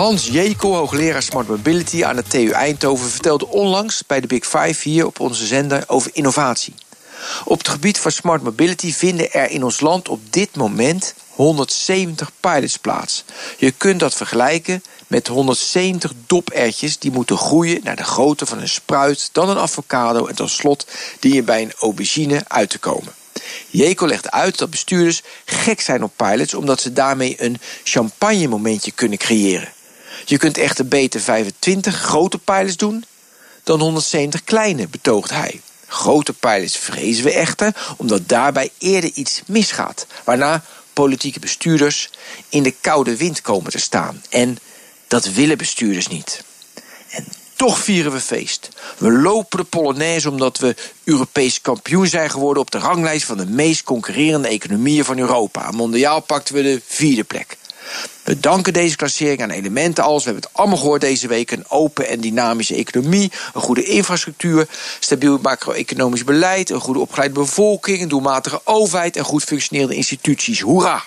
Hans Jekel, hoogleraar Smart Mobility aan de TU Eindhoven, vertelde onlangs bij de Big Five hier op onze zender over innovatie. Op het gebied van Smart Mobility vinden er in ons land op dit moment 170 pilots plaats. Je kunt dat vergelijken met 170 dopertjes die moeten groeien naar de grootte van een spruit, dan een avocado en tot slot die je bij een aubergine uit te komen. Jekel legt uit dat bestuurders gek zijn op pilots omdat ze daarmee een champagne momentje kunnen creëren. Je kunt echter beter 25 grote pilots doen dan 170 kleine, betoogt hij. Grote pilots vrezen we echter omdat daarbij eerder iets misgaat, waarna politieke bestuurders in de koude wind komen te staan. En dat willen bestuurders niet. En toch vieren we feest. We lopen de Polonaise omdat we Europees kampioen zijn geworden op de ranglijst van de meest concurrerende economieën van Europa. Mondiaal pakten we de vierde plek. We danken deze klassering aan elementen als, we hebben het allemaal gehoord deze week, een open en dynamische economie, een goede infrastructuur, stabiel macro-economisch beleid, een goede opgeleide bevolking, een doelmatige overheid en goed functionerende instituties. Hoera!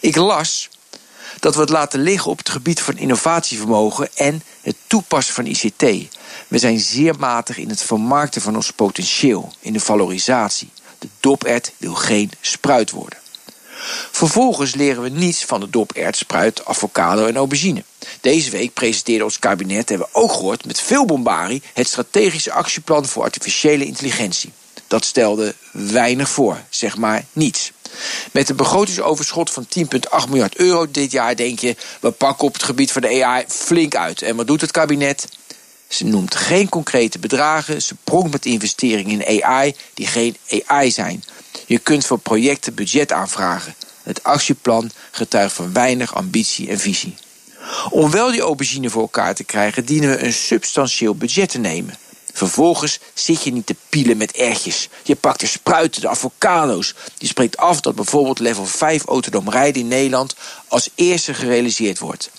Ik las dat we het laten liggen op het gebied van innovatievermogen en het toepassen van ICT. We zijn zeer matig in het vermarkten van ons potentieel, in de valorisatie. De dopert wil geen spruit worden. Vervolgens leren we niets van de dopert, spruit, avocado en aubergine. Deze week presenteerde ons kabinet, hebben we ook gehoord, met veel bombarie het strategische actieplan voor artificiële intelligentie. Dat stelde weinig voor, zeg maar niets. Met een begrotingsoverschot van 10,8 miljard euro dit jaar denk je, we pakken op het gebied van de AI flink uit. En wat doet het kabinet? Ze noemt geen concrete bedragen, ze pronkt met investeringen in AI die geen AI zijn. Je kunt voor projecten budget aanvragen. Het actieplan getuigt van weinig ambitie en visie. Om wel die aubergine voor elkaar te krijgen, dienen we een substantieel budget te nemen. Vervolgens zit je niet te pielen met ertjes. Je pakt de spruiten, de avocado's. Je spreekt af dat bijvoorbeeld level 5 autonoom rijden in Nederland als eerste gerealiseerd wordt.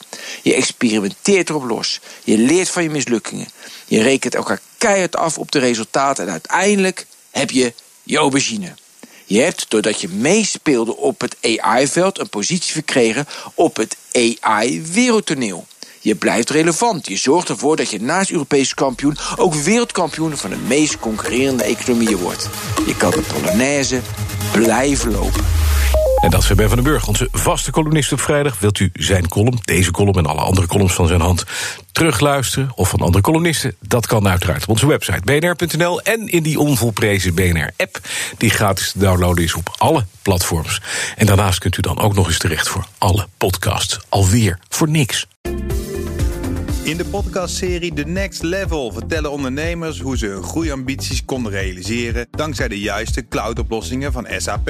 Je experimenteert erop los. Je leert van je mislukkingen. Je rekent elkaar keihard af op de resultaten en uiteindelijk heb je je aubergine. Je hebt, doordat je meespeelde op het AI-veld, een positie verkregen op het AI-wereldtoneel. Je blijft relevant. Je zorgt ervoor dat je naast Europees kampioen ook wereldkampioen van de meest concurrerende economieën wordt. Je kan de Polonaise blijven lopen. En dat is Ben van den Burg, onze vaste columnist op vrijdag. Wilt u zijn column, deze column en alle andere columns van zijn hand terugluisteren... of van andere columnisten? Dat kan uiteraard op onze website bnr.nl... en in die onvolprezen BNR-app, die gratis te downloaden is op alle platforms. En daarnaast kunt u dan ook nog eens terecht voor alle podcasts. Alweer voor niks. In de podcastserie The Next Level vertellen ondernemers hoe ze hun groeiambities konden realiseren dankzij de juiste cloudoplossingen van SAP.